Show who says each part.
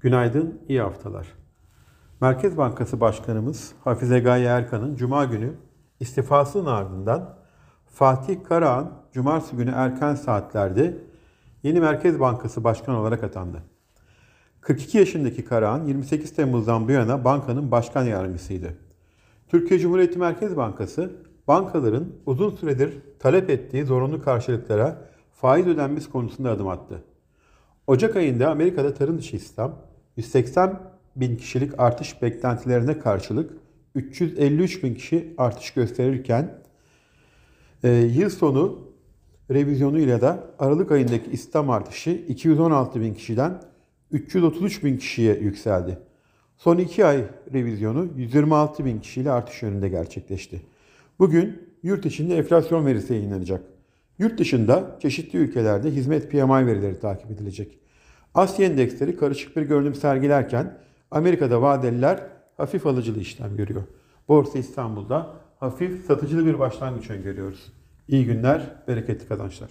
Speaker 1: Günaydın, iyi haftalar. Merkez Bankası Başkanımız Hafize Gaye Erkan'ın Cuma günü istifasının ardından Fatih Karahan Cumartesi günü erken saatlerde yeni Merkez Bankası Başkanı olarak atandı. 42 yaşındaki Karahan 28 Temmuz'dan bu yana bankanın başkan yardımcısıydı. Türkiye Cumhuriyeti Merkez Bankası bankaların uzun süredir talep ettiği zorunlu karşılıklara faiz ödenmesi konusunda adım attı. Ocak ayında Amerika'da tarım dışı istihdam 180 bin kişilik artış beklentilerine karşılık 353 bin kişi artış gösterirken e, yıl sonu revizyonuyla da Aralık ayındaki istihdam artışı 216 bin kişiden 333 bin kişiye yükseldi. Son iki ay revizyonu 126 bin kişiyle artış yönünde gerçekleşti. Bugün yurt içinde enflasyon verisi yayınlanacak. Yurt dışında çeşitli ülkelerde hizmet PMI verileri takip edilecek. Asya endeksleri karışık bir görünüm sergilerken Amerika'da vadeliler hafif alıcılı işlem görüyor. Borsa İstanbul'da hafif satıcılı bir başlangıç öngörüyoruz. İyi günler, bereketli kazançlar.